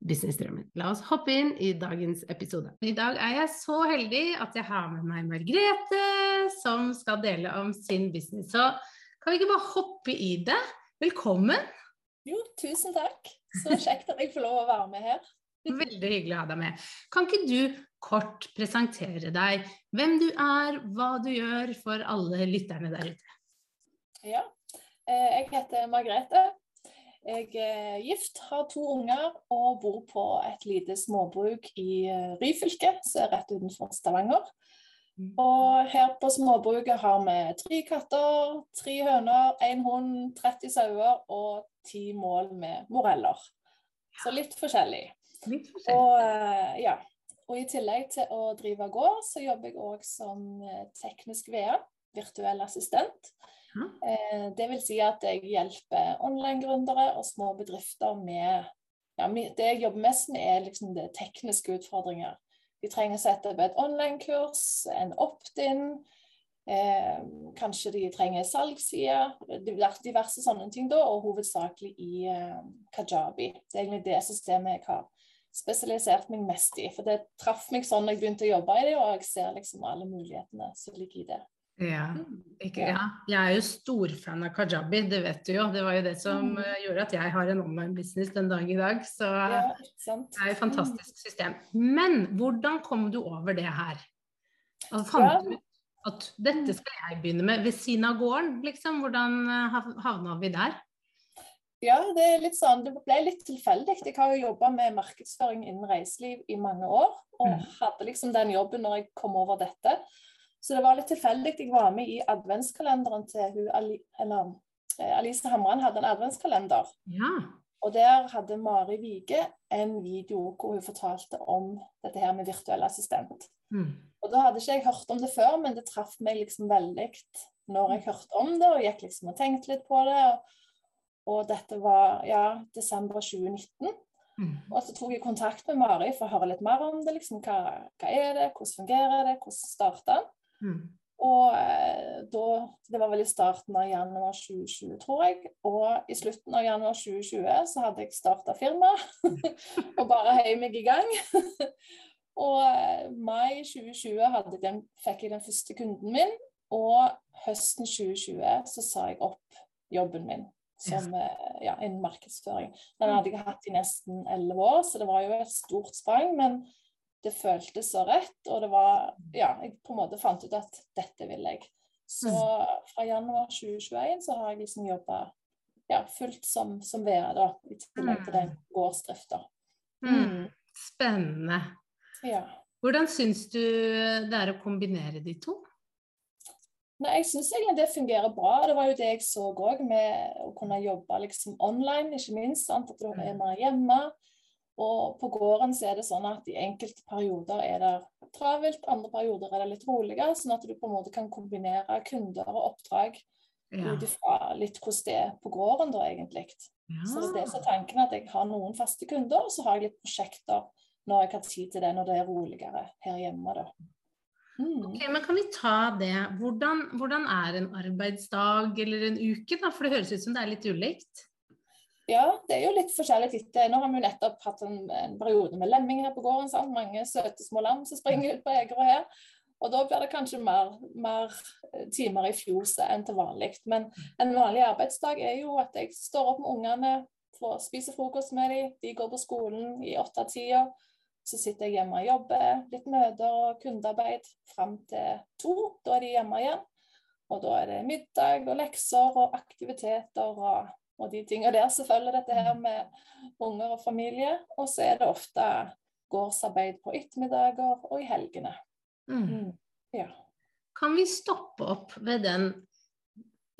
businessdrømmen. La oss hoppe inn i dagens episode. I dag er jeg så heldig at jeg har med meg Margrethe, som skal dele om sin business. Så kan vi ikke bare hoppe i det? Velkommen. Jo, tusen takk. Så kjekt at jeg får lov å være med her. Veldig hyggelig å ha deg med. Kan ikke du kort presentere deg, hvem du er, hva du gjør for alle lytterne der ute? Ja, eh, jeg heter Margrethe. Jeg er gift, har to unger og bor på et lite småbruk i eh, Ryfylke, som er rett utenfor Stavanger. Mm. Og her på småbruket har vi tre katter, tre høner, én hund, 30 sauer og ti mål med moreller. Så litt forskjellig. Litt forskjellig. Og, eh, ja. og i tillegg til å drive gård, så jobber jeg òg som eh, teknisk VA, virtuell assistent. Eh, det vil si at jeg hjelper online-gründere og små bedrifter med ja, Det jeg jobber mest med, er liksom det tekniske utfordringer. De trenger å sette opp et online-kurs, en opt-in. Eh, kanskje de trenger salgssider. Diverse sånne ting, da, og hovedsakelig i eh, Kajabi. Det er egentlig det systemet jeg har spesialisert meg mest i. For det traff meg sånn da jeg begynte å jobbe i det, og jeg ser liksom alle mulighetene som ligger i det. Ja, mm. ikke, ja. Jeg er jo storfan av kajabi, det vet du jo. Det var jo det som mm. gjorde at jeg har en online-business den dag i dag. Så ja, det er et fantastisk mm. system. Men hvordan kom du over det her? Og fant du at dette skal jeg begynne med ved siden av gården, liksom? Hvordan eh, havna vi der? Ja, det er litt sånn, det ble litt tilfeldig. Jeg har jo jobba med markedsføring innen reiseliv i mange år, og mm. hadde liksom den jobben når jeg kom over dette. Så det var litt tilfeldig. Jeg var med i adventskalenderen til hun, eller, eh, Alice Hamran hadde en adventskalender. Ja. Og der hadde Mari Vige en video hvor hun fortalte om dette her med virtuell assistent. Mm. Og da hadde ikke jeg hørt om det før, men det traff meg liksom veldig når jeg hørte om det, og gikk liksom og tenkte litt på det. Og, og dette var ja, desember 2019. Mm. Og så tok jeg kontakt med Mari for å høre litt mer om det. liksom, Hva, hva er det, hvordan fungerer det, hvordan starta den? Mm. Og eh, da, Det var vel i starten av januar 2020, tror jeg. Og i slutten av januar 2020 så hadde jeg starta firma og bare heiv meg i gang. og eh, mai 2020 den, fikk jeg den første kunden min. Og høsten 2020 så sa jeg opp jobben min som, eh, ja, innen markedsføring. Den hadde jeg hatt i nesten elleve år, så det var jo et stort sprang. men det føltes så rett, og det var Ja, jeg på en måte fant ut at dette vil jeg. Så mm. fra januar 2021 så har jeg liksom jobba ja, fullt som, som VA, da, i tillegg til den mm. gårdsdrifta. Mm. mm. Spennende. Ja. Hvordan syns du det er å kombinere de to? Nei, Jeg syns egentlig det fungerer bra. Det var jo det jeg så òg, med å kunne jobbe liksom online, ikke minst. Sant? At du er mer hjemme. Og på gården så er det sånn at i enkelte perioder er det travelt, andre perioder er det litt roligere, sånn at du på en måte kan kombinere kunder og oppdrag ja. ut ifra litt hvordan det er på gården, da, egentlig. Ja. Så det er så tanken at jeg har noen faste kunder, og så har jeg litt prosjekter når jeg har tid til det, når det er roligere her hjemme, da. Mm. Ok, men Kan vi ta det? Hvordan, hvordan er en arbeidsdag eller en uke? da? For det høres ut som det er litt ulikt. Ja, det er jo litt forskjellig etter. Nå har vi jo nettopp hatt en, en periode med lemming her på gården. Sant? Mange søte små lam som springer ut på Egerå her. Og da blir det kanskje mer, mer eh, timer i fjoset enn til vanlig. Men en vanlig arbeidsdag er jo at jeg står opp med ungene, får spise frokost med dem, de går på skolen i åtte-tida. Så sitter jeg hjemme og jobber, litt møter og kundearbeid fram til to. Da er de hjemme igjen. Og da er det middag og lekser og aktiviteter og, og de tingene der følger dette her med unger og familie. Og så er det ofte gårdsarbeid på ettermiddager og i helgene. Mm. Mm. Ja. Kan vi stoppe opp ved den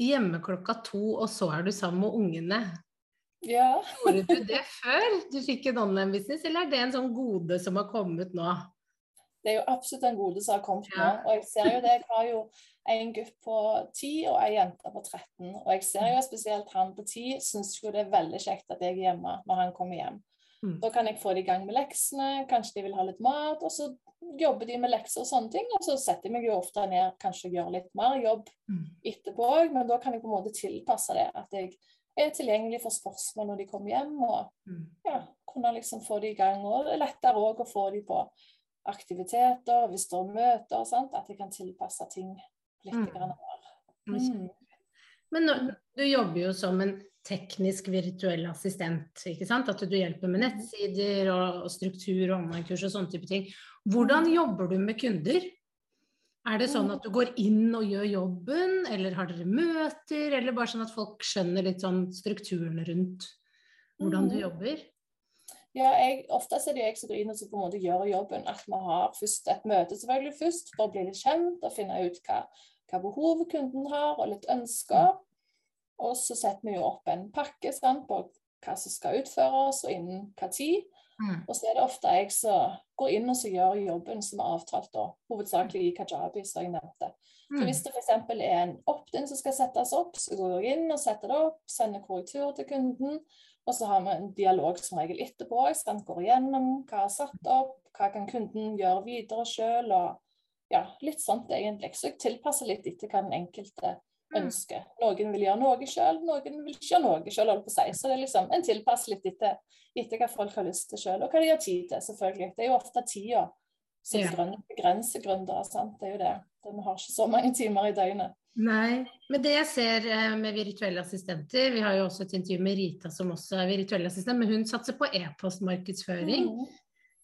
hjemme klokka to, og så er du sammen med ungene? Ja. Gjorde du det før du fikk en online-business, eller er det en sånn gode som har kommet nå? Det er jo absolutt en gode som har kommet nå. Og jeg ser jo det, jeg har jo en gutt på 10 og ei jente på 13. Og jeg ser jo spesielt han på 10 syns jo det er veldig kjekt at jeg er hjemme når han kommer hjem. Mm. Da kan jeg få det i gang med leksene, kanskje de vil ha litt mat, og så jobber de med lekser og sånne ting. Og så setter jeg meg jo ofte ned kanskje gjør litt mer jobb mm. etterpå òg, men da kan jeg på en måte tilpasse det. At jeg er tilgjengelig for spørsmål når de kommer hjem, og mm. ja, kunne liksom få det i gang. Og det er lettere òg å få de på aktiviteter, hvis det er møter, sant? at jeg kan tilpasse ting litt mm. mer. Mm. Men nå, du jobber jo som en teknisk virtuell assistent, ikke sant? At du hjelper med mm. nettsider og, og struktur og online-kurs og sånne type ting. Hvordan mm. jobber du med kunder? Er det sånn at du går inn og gjør jobben, eller har dere møter, eller bare sånn at folk skjønner litt sånn strukturen rundt hvordan du jobber? Ja, jeg, Oftest er det jeg som går inn og på en måte gjør jobben. At vi har først et møte selvfølgelig først, for å bli litt kjent og finne ut hva, hva behov kunden har, og litt ønsker. Og så setter vi jo opp en pakke sant, på hva som skal utføres, og innen hva tid. Mm. Og så er det ofte jeg som går inn og så gjør jobben som er avtalt, da, hovedsakelig i Kajabi, som jeg nevnte. Mm. Så Hvis det f.eks. er en opt-in som skal settes opp, så går jeg inn og setter det opp, sender korrektur til kunden. Og så har vi en dialog som regel etterpå. Jeg skal går igjennom hva er satt opp, hva kan kunden gjøre videre sjøl, og ja, litt sånt egentlig. Så jeg tilpasser litt etter hva den enkelte mm. ønsker. Noen vil gjøre noe sjøl, noen vil ikke gjøre noe sjøl, holdt på å si. Så det er liksom en tilpasser litt etter, etter hva folk har lyst til sjøl, og hva de har tid til, selvfølgelig. Det er jo ofte tida som ja. begrenser gründere, sant. Det er jo det. Vi har ikke så mange timer i døgnet. Nei. Men det jeg ser eh, med virtuelle assistenter Vi har jo også et intervju med Rita som også er virtuell assistent, men hun satser på e-postmarkedsføring. Mm.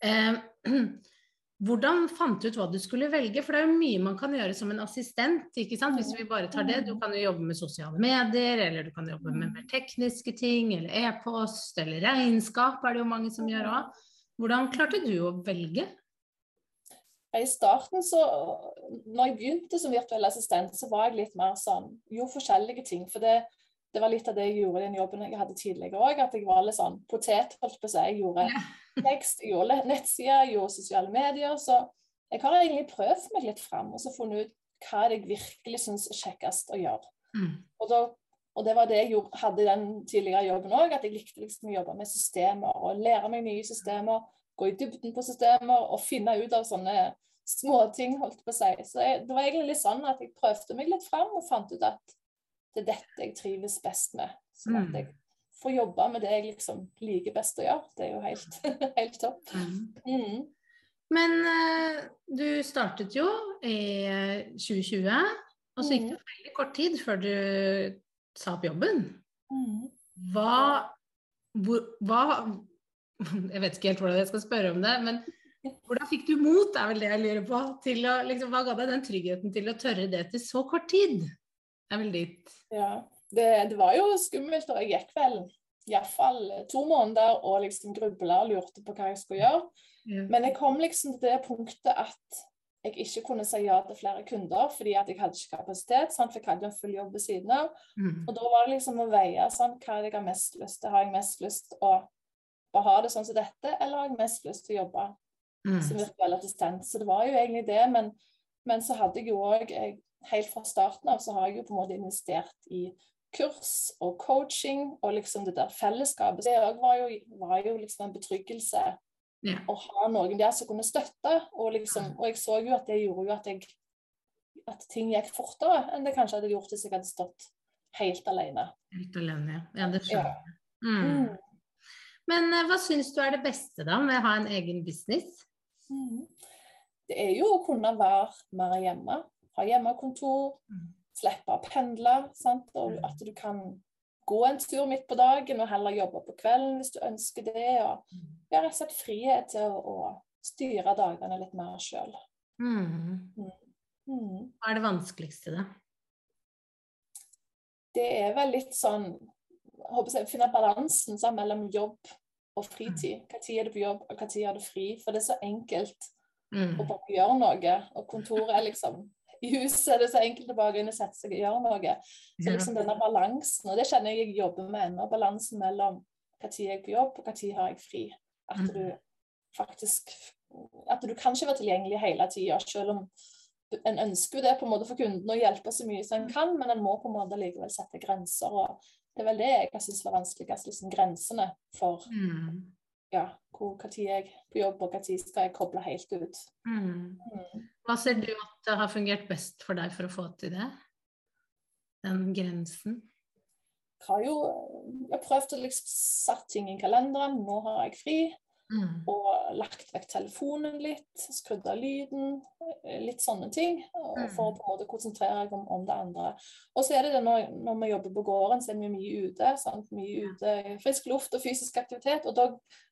Eh, hvordan fant du ut hva du skulle velge? For det er jo mye man kan gjøre som en assistent. ikke sant? Hvis vi bare tar det. Du kan jo jobbe med sosiale medier, eller du kan jobbe med mer tekniske ting, eller e-post, eller regnskap er det jo mange som gjør òg. Hvordan klarte du å velge? I starten så når jeg begynte som virtuell assistent, så var jeg litt mer sånn Gjorde forskjellige ting. For det, det var litt av det jeg gjorde i den jobben jeg hadde tidligere òg. At jeg var litt sånn potet, holdt på å si. Jeg gjorde tekst, jeg gjorde nettsider, gjorde sosiale medier. Så jeg har egentlig prøvd meg litt fram og så funnet ut hva jeg virkelig syns er kjekkest å gjøre. Mm. Og, da, og, det var det jeg gjorde, hadde i den tidligere jobben òg, at jeg likte liksom å jobbe med systemer og lære meg nye systemer gå i dybden på systemer og finne ut av sånne småting, holdt på å si. Så jeg, det var egentlig litt sånn at jeg prøvde meg litt fram og fant ut at det er dette jeg trives best med. Sånn at mm. jeg får jobbe med det jeg liksom liker best å gjøre. Det er jo helt, helt topp. Mm. Mm. Men uh, du startet jo i 2020, eh, og så gikk det mm. veldig kort tid før du sa opp jobben. Hva, hvor, hva Jeg vet ikke helt hvordan jeg skal spørre om det, men hvordan fikk du mot, er vel det jeg lurer på. Til å, liksom, hva ga deg den tryggheten til å tørre det til så kort tid? Det er vel ditt. Ja, det, det var jo skummelt, og jeg gikk vel iallfall to måneder og liksom grubla og lurte på hva jeg skulle gjøre. Ja. Men jeg kom liksom til det punktet at jeg ikke kunne si ja til flere kunder fordi at jeg hadde ikke kapasitet. Sant? For jeg hadde en full jobb ved siden av. Mm. Og da var det liksom å veie sånn, hva jeg har mest lyst til. Har jeg mest lyst til å å ha det sånn som dette, eller har jeg mest lyst til å jobbe mm. som virtuell assistent? Så det var jo egentlig det, men, men så hadde jeg jo òg Helt fra starten av så har jeg jo på en måte investert i kurs og coaching og liksom det der fellesskapet. Det òg var, var, jo liksom en betryggelse ja. å ha noen der som kunne støtte. Og, liksom, og jeg så jo at det gjorde jo at, jeg, at ting gikk fortere enn det kanskje hadde gjort hvis jeg hadde stått helt alene. Helt alene, ja. ja det skjønner jeg. Ja. Mm. Men uh, hva syns du er det beste da med å ha en egen business? Mm. Det er jo å kunne være mer hjemme. Ha hjemmekontor. Mm. Slippe å pendle. Sant? Og mm. at du kan gå en tur midt på dagen og heller jobbe på kvelden hvis du ønsker det. Og ja, rett og slett frihet til å, å styre dagene litt mer sjøl. Mm. Hva er det vanskeligste, da? det er vel litt sånn håper jeg, Finne balansen sånn, mellom jobb og fritid. Hva tid er du på jobb, og tid er du fri? For det er så enkelt mm. å bare gjøre noe. Og kontoret er liksom I huset er det så enkelt å bare inn og sette seg og gjøre noe. Så liksom denne balansen, og det kjenner jeg jeg jobber med ennå, balansen mellom er jeg på jobb, og tid har jeg fri. At mm. du faktisk At du kan ikke være tilgjengelig hele tida, selv om en ønsker jo det på en måte for kunden å hjelpe så mye som en kan, men en må på en måte likevel sette grenser. og Det er vel det jeg syns var vanskeligst, liksom grensene for mm. ja, hvor, hva tid jeg på jobb, og tid skal jeg koble helt ut. Mm. Mm. Hva ser du at det har fungert best for deg for å få til det? Den grensen? Jeg har jo jeg prøvd å liksom satt ting i kalenderen. Nå har jeg fri. Mm. Og lagt vekk telefonen litt, skrudd av lyden, eh, litt sånne ting. Mm. For å på en måte konsentrere meg om, om, det andre. Og så er det det når, når, vi jobber på gården, så er vi mye ute. Sant? Mye ute frisk luft og fysisk aktivitet. Og da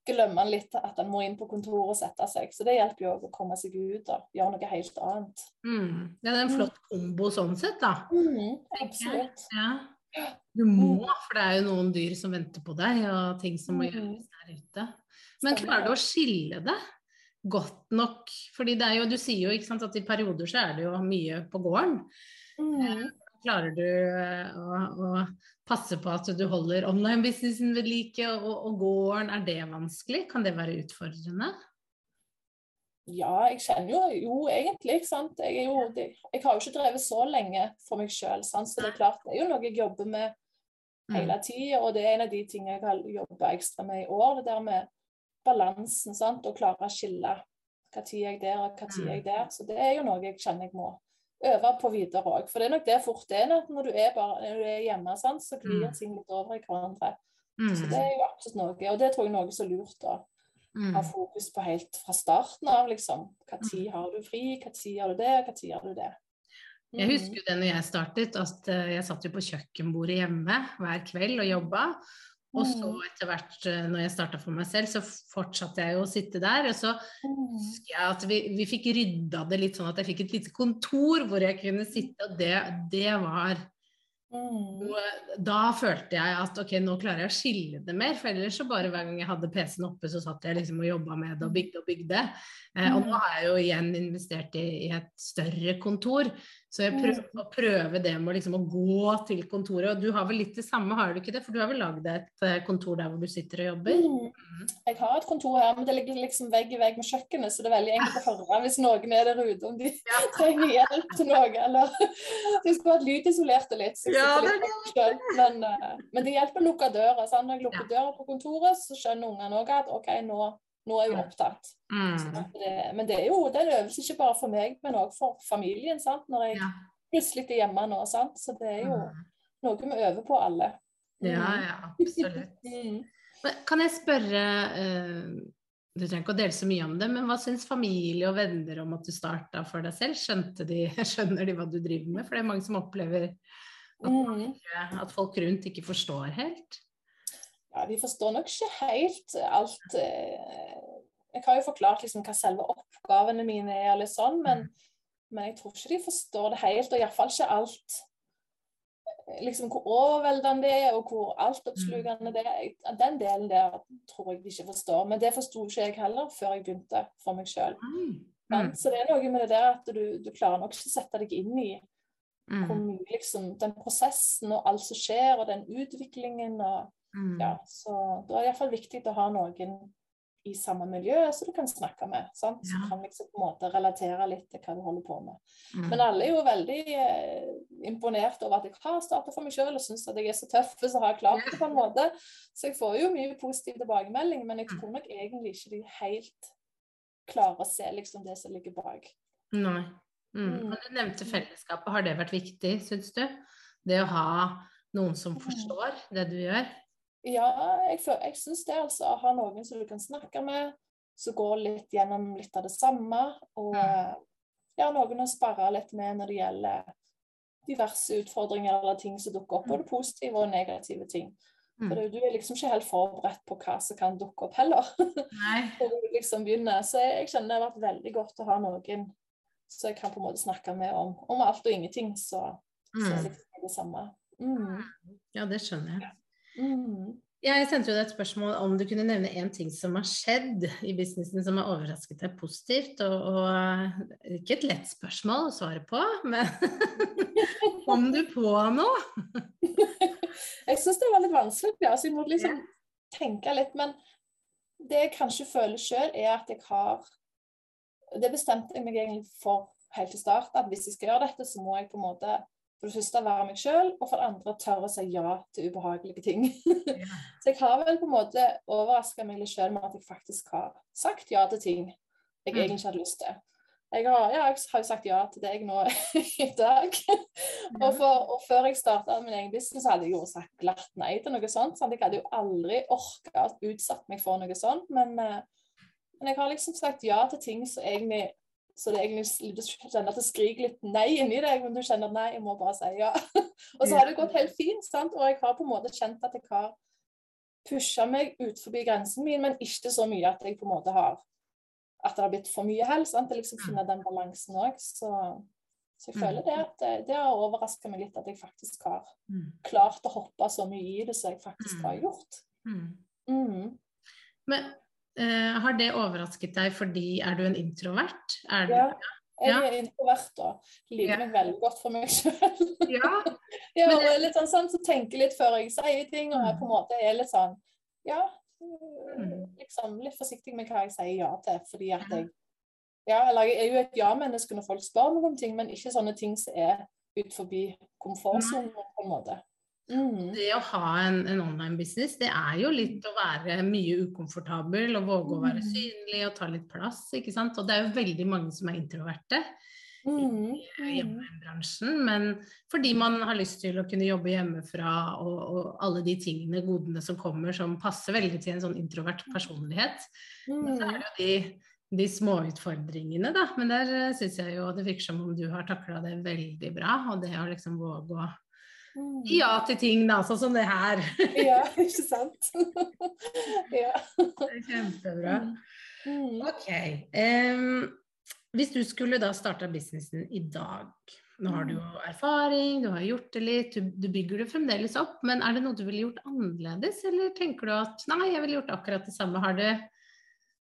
glemmer man litt at man må inn på kontoret og sette seg. Så det hjelper jo å komme seg ut og gjøre noe helt annet. Mm. Ja, det er en flott kombo sånn sett, da. Mm, absolutt. Ja. Du må, mm. for det er jo noen dyr som venter på deg, og ting som må mm. gjøres der ute. Men klarer du å skille det godt nok? Fordi det er jo, du sier jo ikke sant, at i perioder så er det jo mye på gården. Mm. Klarer du eh, å, å, passe på at du holder online-businessen ved like, og, og, gården, er det vanskelig? Kan det være utfordrende? Ja, jeg kjenner jo, jo egentlig. ikke sant? Jeg, jo, jeg, har jo ikke drevet så lenge for meg sjøl, så det er klart det er jo noe jeg jobber med mm. hele tida. Og det er en av de tingene jeg har jobba ekstra med i år. det der med balansen sant? og klare å skille hva tid jeg er der, og hva tid jeg er der. Så det er jo noe jeg kjenner jeg må øve på videre òg. For det er nok det fort det er når du er, bare, når du er hjemme, sant? så glir mm. ting litt over i hverandre. Mm. Så det er jo absolutt noe, og det tror jeg er noe så lurt å ha mm. fokus på helt fra starten av, liksom. Tid har du fri, hva tid har du det, hva tid har du det. Jeg husker jo det når jeg startet, at eh, jeg satt jo på kjøkkenbordet hjemme hver kveld og jobba. Og så mm. etter hvert, eh, når jeg starta for meg selv, så fortsatte jeg jo å sitte der. Og så mm. husker jeg at vi, vi fikk rydda det litt sånn at jeg fikk et lite kontor hvor jeg kunne sitte, og det, det var og Da følte jeg at ok, nå klarer jeg å skille det mer. For ellers så bare hver gang jeg hadde PC-en oppe, så satt jeg liksom og jobba med det og bygde og bygde. Eh, og nå har jeg jo igjen investert i, i et større kontor. Så jeg prøver å prøve det med liksom å gå til kontoret. Og du har vel litt det samme, har du ikke det? For du har vel lagd et eh, kontor der hvor du sitter og jobber? Mm. Jeg har et kontor her, men det ligger liksom vegg i vegg med kjøkkenet, så det er veldig enkelt å høre hvis noen er der ute om de ja. trenger hjelp til noe. Eller de skulle vært lydisolerte litt. Ja, det litt men, eh, men, det hjelper å lukke døra. Sant? når jeg lukker ja. døra på kontoret, så skjønner ungene òg at OK, nå nå er jeg opptatt. Mm. Det, men det er jo det er en øvelse ikke bare for meg, men òg for familien. sant? Når jeg ja. plutselig er hjemme nå. sant? Så det er jo mm. noe vi øver på alle. Mm. Ja, ja, absolutt. mm. Kan jeg spørre uh, Du trenger ikke å dele så mye om det, men hva syns familie og venner om at du starta for deg selv? Skjønte de, skjønner de hva du driver med? For det er mange som opplever at, mm. at folk rundt ikke forstår helt ja, de forstår nok ikke helt alt eh, Jeg har jo forklart liksom hva selve oppgavene mine er, eller sånn, men, men jeg tror ikke de forstår det helt. Og iallfall ikke alt liksom Hvor overveldende det er, og hvor altoppslukende det er. Den delen der tror jeg de ikke forstår. Men det forsto ikke jeg heller før jeg begynte for meg sjøl. Mm. Så det er noe med det der at du, du klarer nok ikke å sette deg inn i mm. hvor mye liksom, den prosessen og alt som skjer, og den utviklingen og Mm. Ja, så da er det iallfall viktig å ha noen i samme miljø som du kan snakke med. Sant? Som Så kan liksom på en måte relatere litt til hva du holder på med. Mm. Men alle er jo veldig eh, imponert over at jeg har starta for meg sjøl og syns at jeg er så tøff så har klart det på en måte. Så jeg får jo mye positiv tilbakemelding, men jeg mm. tror nok egentlig ikke de helt klarer å se liksom det som ligger bak. Nei. Mm. mm. Du nevnte fellesskapet. Har det vært viktig, syns du? Det å ha noen som mm. forstår det du gjør? Ja, jeg, jeg syns det, altså. Å ha noen som du kan snakke med, som går litt gjennom litt av det samme. Og mm. ja, noen å sparre litt med når det gjelder diverse utfordringer eller ting som dukker opp. Både positive og negative ting. Mm. For du er liksom ikke helt forberedt på hva som kan dukke opp heller. Nei. du liksom begynner. Så jeg, jeg, kjenner det har vært veldig godt å ha noen som jeg kan på en måte snakke med om, om alt og ingenting. Så, mm. så er det samme. Mm. Ja, det skjønner jeg. Mm. Jeg sendte jo deg et spørsmål om du kunne nevne én ting som har skjedd i businessen som har overrasket deg positivt. Og, og ikke et lett spørsmål å svare på, men kom du på noe? jeg syns det var litt vanskelig, ja, så jeg må liksom tenke litt. Men det jeg kanskje føler sjøl, er at jeg har Det bestemte jeg meg egentlig for helt til start, at hvis jeg skal gjøre dette, så må jeg på en måte for det første være meg sjøl, og for det andre tørre å si ja til ubehagelige ting. Ja. så jeg har vel på en måte overraska meg litt sjøl med at jeg faktisk har sagt ja til ting jeg mm. egentlig ikke hadde lyst til. Jeg har, ja, jeg har jo sagt ja til deg nå i dag. og, for, og, før jeg starta min egen business, hadde jeg jo sagt glatt nei til noe sånt. Sant? Jeg hadde jo aldri orka utsatt meg for noe sånt. Men, eh, men jeg har liksom sagt ja til ting som egentlig så det egentlig du kjenner at det skriker litt nei inni deg, men du kjenner at nei, jeg må bare si ja. og så har det gått helt fint, sant? og jeg har på en måte kjent at jeg har pusha meg ut forbi grensen min, men ikke så mye at jeg på en måte har at det har blitt for mye hell. sant? Jeg liksom mm. finner den balansen òg. Så, så, jeg føler det at det, det har overraska meg litt at jeg faktisk har mm. klart å hoppe så mye i det som jeg faktisk har mm. gjort. Mm. Men Uh, har det overrasket deg fordi er du en introvert? Er ja, jeg er introvert og liker ja. meg veldig godt for meg sjøl. ja. jeg er det... litt sånn, sånn så tenker litt før jeg sier ting, og jeg på en måte er litt sånn Ja, mm. liksom litt forsiktig med hva jeg sier ja til, fordi at jeg Ja, eller jeg er jo et ja-menneske når folk spør meg om ting, men ikke sånne ting som er ut forbi komfortsonen, på en måte. Mm. Det å ha en, en online-business, det er jo litt å være mye ukomfortabel og våge å være mm. synlig og ta litt plass, ikke sant. Og det er jo veldig mange som er introverte mm. i hjemmebransjen. Men fordi man har lyst til å kunne jobbe hjemmefra og, og, alle de tingene, godene som kommer, som passer veldig til en sånn introvert personlighet. Mm. Så er det jo de de små utfordringene, da. Men der uh, syns jeg jo det virker som om du har takla det veldig bra. Og det å liksom våge å Mm. Ja til ting, da, sånn som det her. ja, ikke sant. ja. Kjempebra. Mm. Ok. Um, hvis du skulle da starta businessen i dag Nå har du jo mm. erfaring, du har gjort det litt, du, du, bygger det fremdeles opp. Men er det noe du ville gjort annerledes, eller tenker du at nei, jeg ville gjort akkurat det samme? Har du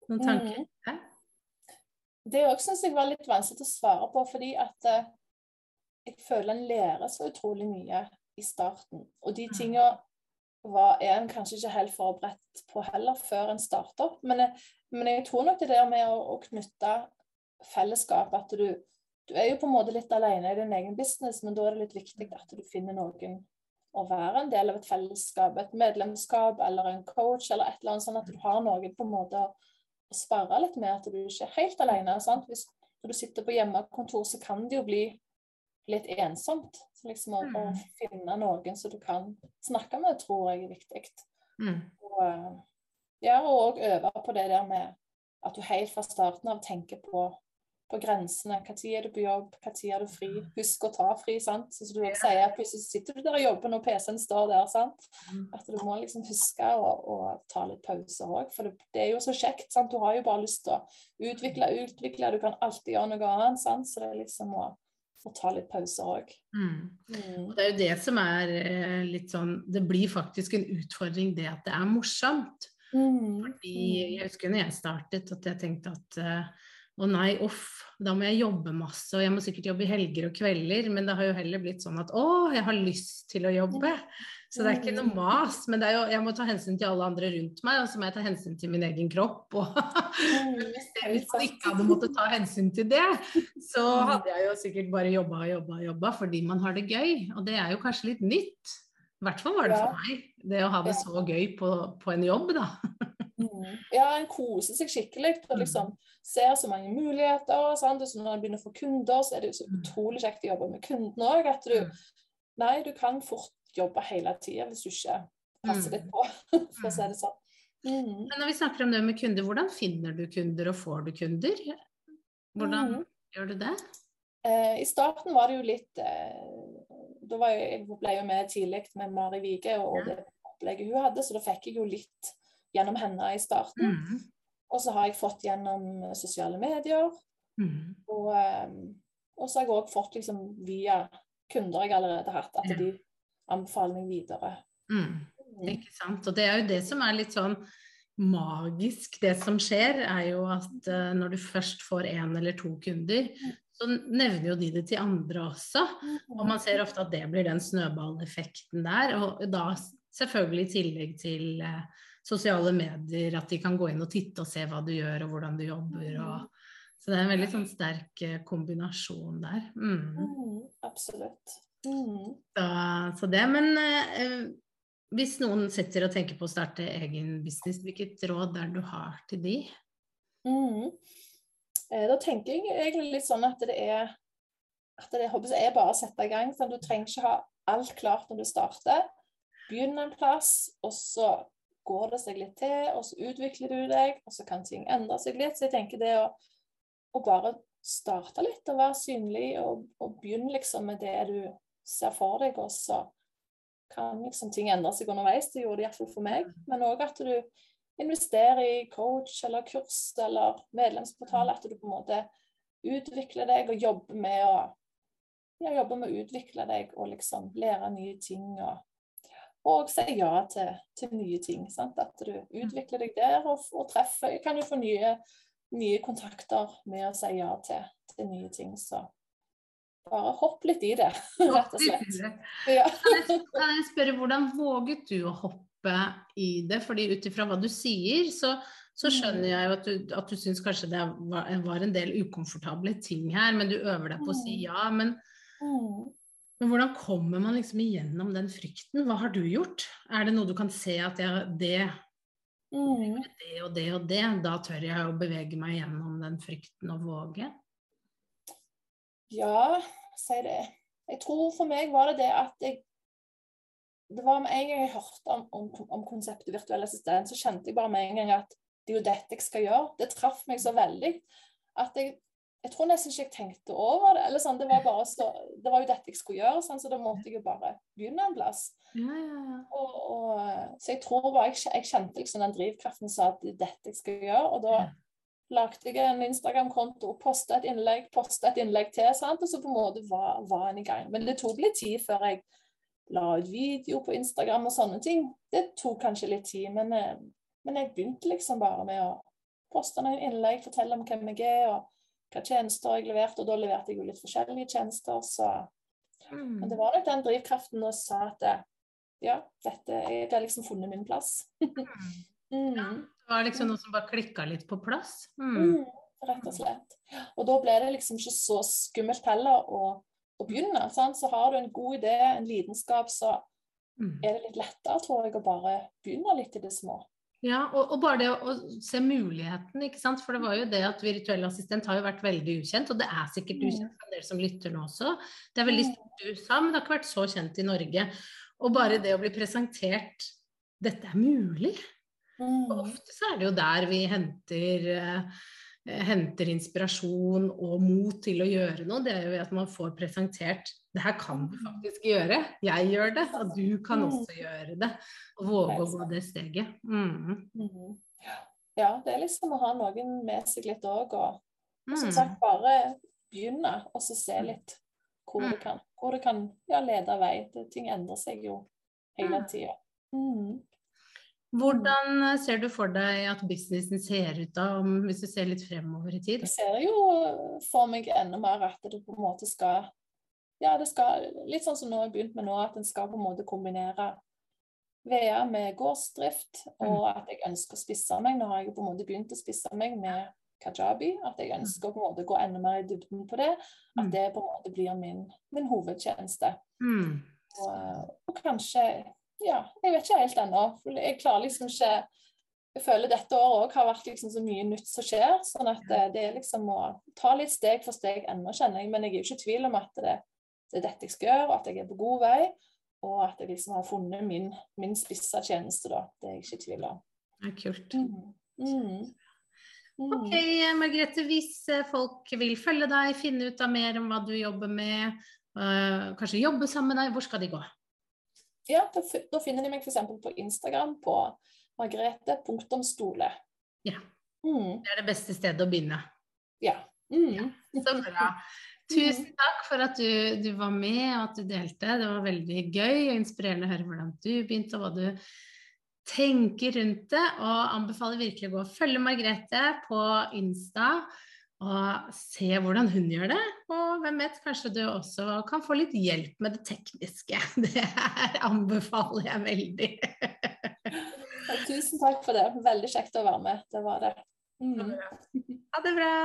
noen tanker? Mm. Det òg syns jeg var litt vanskelig å svare på, fordi at uh, jeg føler en lærer så utrolig mye i starten. Og de mm. tinga er en kanskje ikke helt forberedt på heller før en starter. Men men jeg tror nok det der med å, å knytte fellesskap At du, du, er jo på en måte litt alene i din egen business, men da er det litt viktig at du finner noen å være en del av et fellesskap, et medlemskap eller en coach eller et eller annet, sånn at du har noen på en måte å, spare litt med, at du ikke er helt alene. Sant? Hvis når du sitter på hjemmekontor, så kan det jo bli litt ensomt. Så liksom å, mm. å, finne noen som du kan snakke med, tror jeg er viktig. Mm. Og, eh, ja, og øve på det der med at du helt fra starten av tenker på, på grensene. Når er du på jobb, når er du fri? Mm. Husk å ta fri. sant? Så du ja. sier, Plutselig sitter du der og jobber når PC-en står der. sant? Mm. At du må liksom huske å, å ta litt pauser òg. For det, det, er jo så kjekt. sant? Du har jo bare lyst til å utvikle, utvikle. Du kan alltid gjøre noe annet. sant? Så det er liksom å og ta litt pauser òg. Mm. Mm. Det er jo det som er eh, litt sånn Det blir faktisk en utfordring, det at det er morsomt. Mm. Fordi jeg husker når jeg startet at jeg tenkte at uh, å nei, uff, da må jeg jobbe masse, og jeg må sikkert jobbe i helger og kvelder. Men det har jo heller blitt sånn at å, jeg har lyst til å jobbe. Så det er ikke noe mas. Men jo, jeg må ta hensyn til alle andre rundt meg, og så må jeg ta hensyn til min egen kropp. Og hvis jeg ikke hadde måttet ta hensyn til det, så hadde jeg jo sikkert bare jobba og jobba og jobba fordi man har det gøy. Og det er jo kanskje litt nytt. I hvert fall var det for meg, det å ha det så gøy på, på en jobb, da. Mm. Ja, en koser seg skikkelig og mm. liksom ser så mange muligheter. Sant? Så når en begynner å få kunder, så er det jo så mm. utrolig kjekt å jobbe med kundene òg. At du Nei, du kan fort jobbe hele tida hvis du ikke passer litt på, for å si det sånn. Mm. Men når vi snakker om det med kunder, hvordan finner du kunder, og får du kunder? Hvordan mm. gjør du det? Eh, I starten var det jo litt eh, da var jeg, jeg ble jo med tidlig med Mari Vige og det opplegget hun hadde, så da fikk jeg jo litt gjennom henne i starten. Mm. Og så har jeg fått gjennom eh, sosiale medier. Mm. Og, um, og, så har jeg òg fått liksom via kunder jeg allerede har hatt, at, de, anbefaler meg videre. Mm. mm. Ikke sant. Og det er jo det som er litt sånn magisk, det som skjer, er jo at uh, når du først får én eller to kunder, mm. så nevner jo de det til andre også. Og man ser ofte at det blir den snøballeffekten der. Og da selvfølgelig i tillegg til uh, sosiale medier, at de kan gå inn og titte og se hva du gjør og hvordan du jobber. Og, så det er en veldig sånn sterk uh, kombinasjon der. Mm. Mm, absolutt. Mm. Så, så, det, men hvis noen sitter og tenker på å starte egen business, hvilket råd er det du har til de? Mm. Eh, da tenker jeg egentlig litt sånn at det er at det er bare å sette i gang. Sånn, du trenger ikke ha alt klart når du starter. Begynn en plass, og så går det seg litt til, og så utvikler du deg, og så kan ting endre seg litt. Så jeg tenker det å, å bare starte litt og være synlig, og, og begynne liksom med det du ser for deg, og så kan liksom ting endre seg underveis. Det gjorde det iallfall for meg. Men òg at du investerer i coach eller kurs eller medlemsportal. At du på en måte utvikler deg og jobber med å ja, jobber med å utvikle deg og liksom lære nye ting. og og si ja til, til nye ting. Sant? At du utvikler deg der og, og treffer Kan jo få nye, nye kontakter med å si ja til, til nye ting. Så bare hopp litt i det, rett og slett. Ja. Kan jeg spørre, hvordan våget du å hoppe i det? Fordi ut ifra hva du sier, så, så, skjønner jeg jo at du, at du syns kanskje det var, var, en del ukomfortable ting her, men du øver deg på å si mm. ja. Men, mm. Men hvordan kommer man liksom igjennom den frykten? Hva har du gjort? Er det noe du kan se at jeg, det Mm. Det og det og det, da tør jeg å bevege meg gjennom den frykten og våge. Ja, si det. Jeg tror for meg var det det at jeg Det var med en gang jeg hørte om, om, om konseptet virtuell assistent, så kjente jeg bare med en gang at det er jo dette jeg skal gjøre. Det traff meg så veldig at jeg jeg tror nesten ikke jeg tenkte over det. eller sånn, Det var bare så, det var jo dette jeg skulle gjøre, sånn, så da måtte jeg jo bare begynne en plass. Ja, ja, ja. Og, og, så jeg tror bare jeg, jeg kjente liksom den drivkraften sa at det er dette jeg skal gjøre. Og da lagde jeg en Instagram-konto, posta et innlegg, posta et innlegg til, sant? og så på en måte var, var en i gang. Men det tok litt tid før jeg la ut video på Instagram og sånne ting. Det tok kanskje litt tid, men, eh, men jeg begynte liksom bare med å poste noen innlegg, fortelle om hvem jeg er, og hva tjenester jeg leverte. Og da leverte jeg jo litt forskjellige tjenester, så mm. Men det var nok den drivkraften og sa at ja, dette, jeg har liksom funnet min plass. Mm. ja, Det var liksom noe som bare klikka litt på plass? Mm. Mm, rett og slett. Og da ble det liksom ikke så skummelt heller å, å begynne. Sant? Så har du en god idé, en lidenskap, så mm. er det litt lettere, tror jeg, å bare begynne litt i det små. Ja, og, og, bare det å, å, se muligheten, ikke sant. For det var jo det at virtuell assistent har jo vært veldig ukjent, og det er sikkert mm. ukjent for dere som lytter nå også. Det er veldig mm. stort i USA, men det har ikke vært så kjent i Norge. Og bare det å bli presentert dette er mulig. Og Ofte så er det jo der vi henter, uh, henter inspirasjon og mot til å gjøre noe. Det er jo at man får presentert det her kan du faktisk gjøre. Jeg gjør det, og du kan mm. også gjøre det. Og våge å gå det steget. Mm. Mm. Ja, det er liksom å ha noen med seg litt òg, og, og, som mm. sagt bare begynne, og så se litt hvor det kan, hvor det kan ja, lede vei. Det, ting endrer seg jo hele tida. Mm. Hvordan eh, ser du for deg at businessen ser ut da, hvis du ser litt fremover i tid? Jeg ser jo for meg enda mer at det på en måte skal Ja, det skal litt sånn som nå har begynt med nå, at en skal på en måte kombinere VR med gårdsdrift, mm. og at jeg ønsker å spisse meg. Nå har jeg på en måte begynt å spisse meg med kajabi. At jeg mm. ønsker å på en måte gå enda mer i dybden på det. At mm. det på en måte blir min, min hovedtjeneste. Mm. Og, og kanskje ja, jeg vet ikke helt ennå. Jeg klarer liksom ikke Jeg føler dette året òg har vært liksom så mye nytt som skjer. sånn at det, det, er liksom å ta litt steg for steg ennå, kjenner jeg. Men jeg er jo ikke i tvil om at det, det, er dette jeg skal gjøre, og at jeg er på god vei. Og at jeg liksom har funnet min, min spissa tjeneste, da. Det er jeg ikke i tvil om. Det er kult. Mm. Mm. Mm. Ok, Margrethe. Hvis eh, folk vil følge deg, finne ut av mer om hva du jobber med, øh, kanskje jobbe sammen med deg, hvor skal de gå? Ja, da, da finner de meg f.eks. på Instagram på margrete.stole. Ja. Mm. Det er det beste stedet å begynne. Ja. Mm. ja. Så bra. Tusen takk for at du, du, var med og at du delte. Det var veldig gøy og inspirerende å høre hvordan du begynte og hva du tenker rundt det. Og anbefaler virkelig å gå og følge Margrethe på Insta og se hvordan hun gjør det. Og hvem vet, kanskje du også kan få litt hjelp med det tekniske. Det her anbefaler jeg veldig. Tusen takk for det. Veldig kjekt å være med. Det var det. Mm. Ha det bra.